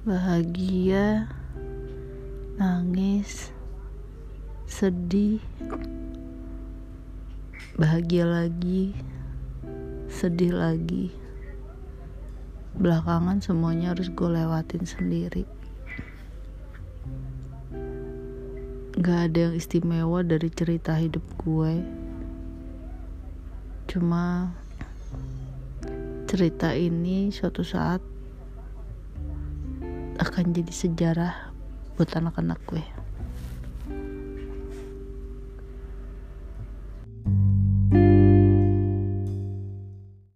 bahagia, nangis, sedih, bahagia lagi, sedih lagi. Belakangan semuanya harus gue lewatin sendiri. Gak ada yang istimewa dari cerita hidup gue. Cuma cerita ini suatu saat akan jadi sejarah buat anak-anak gue.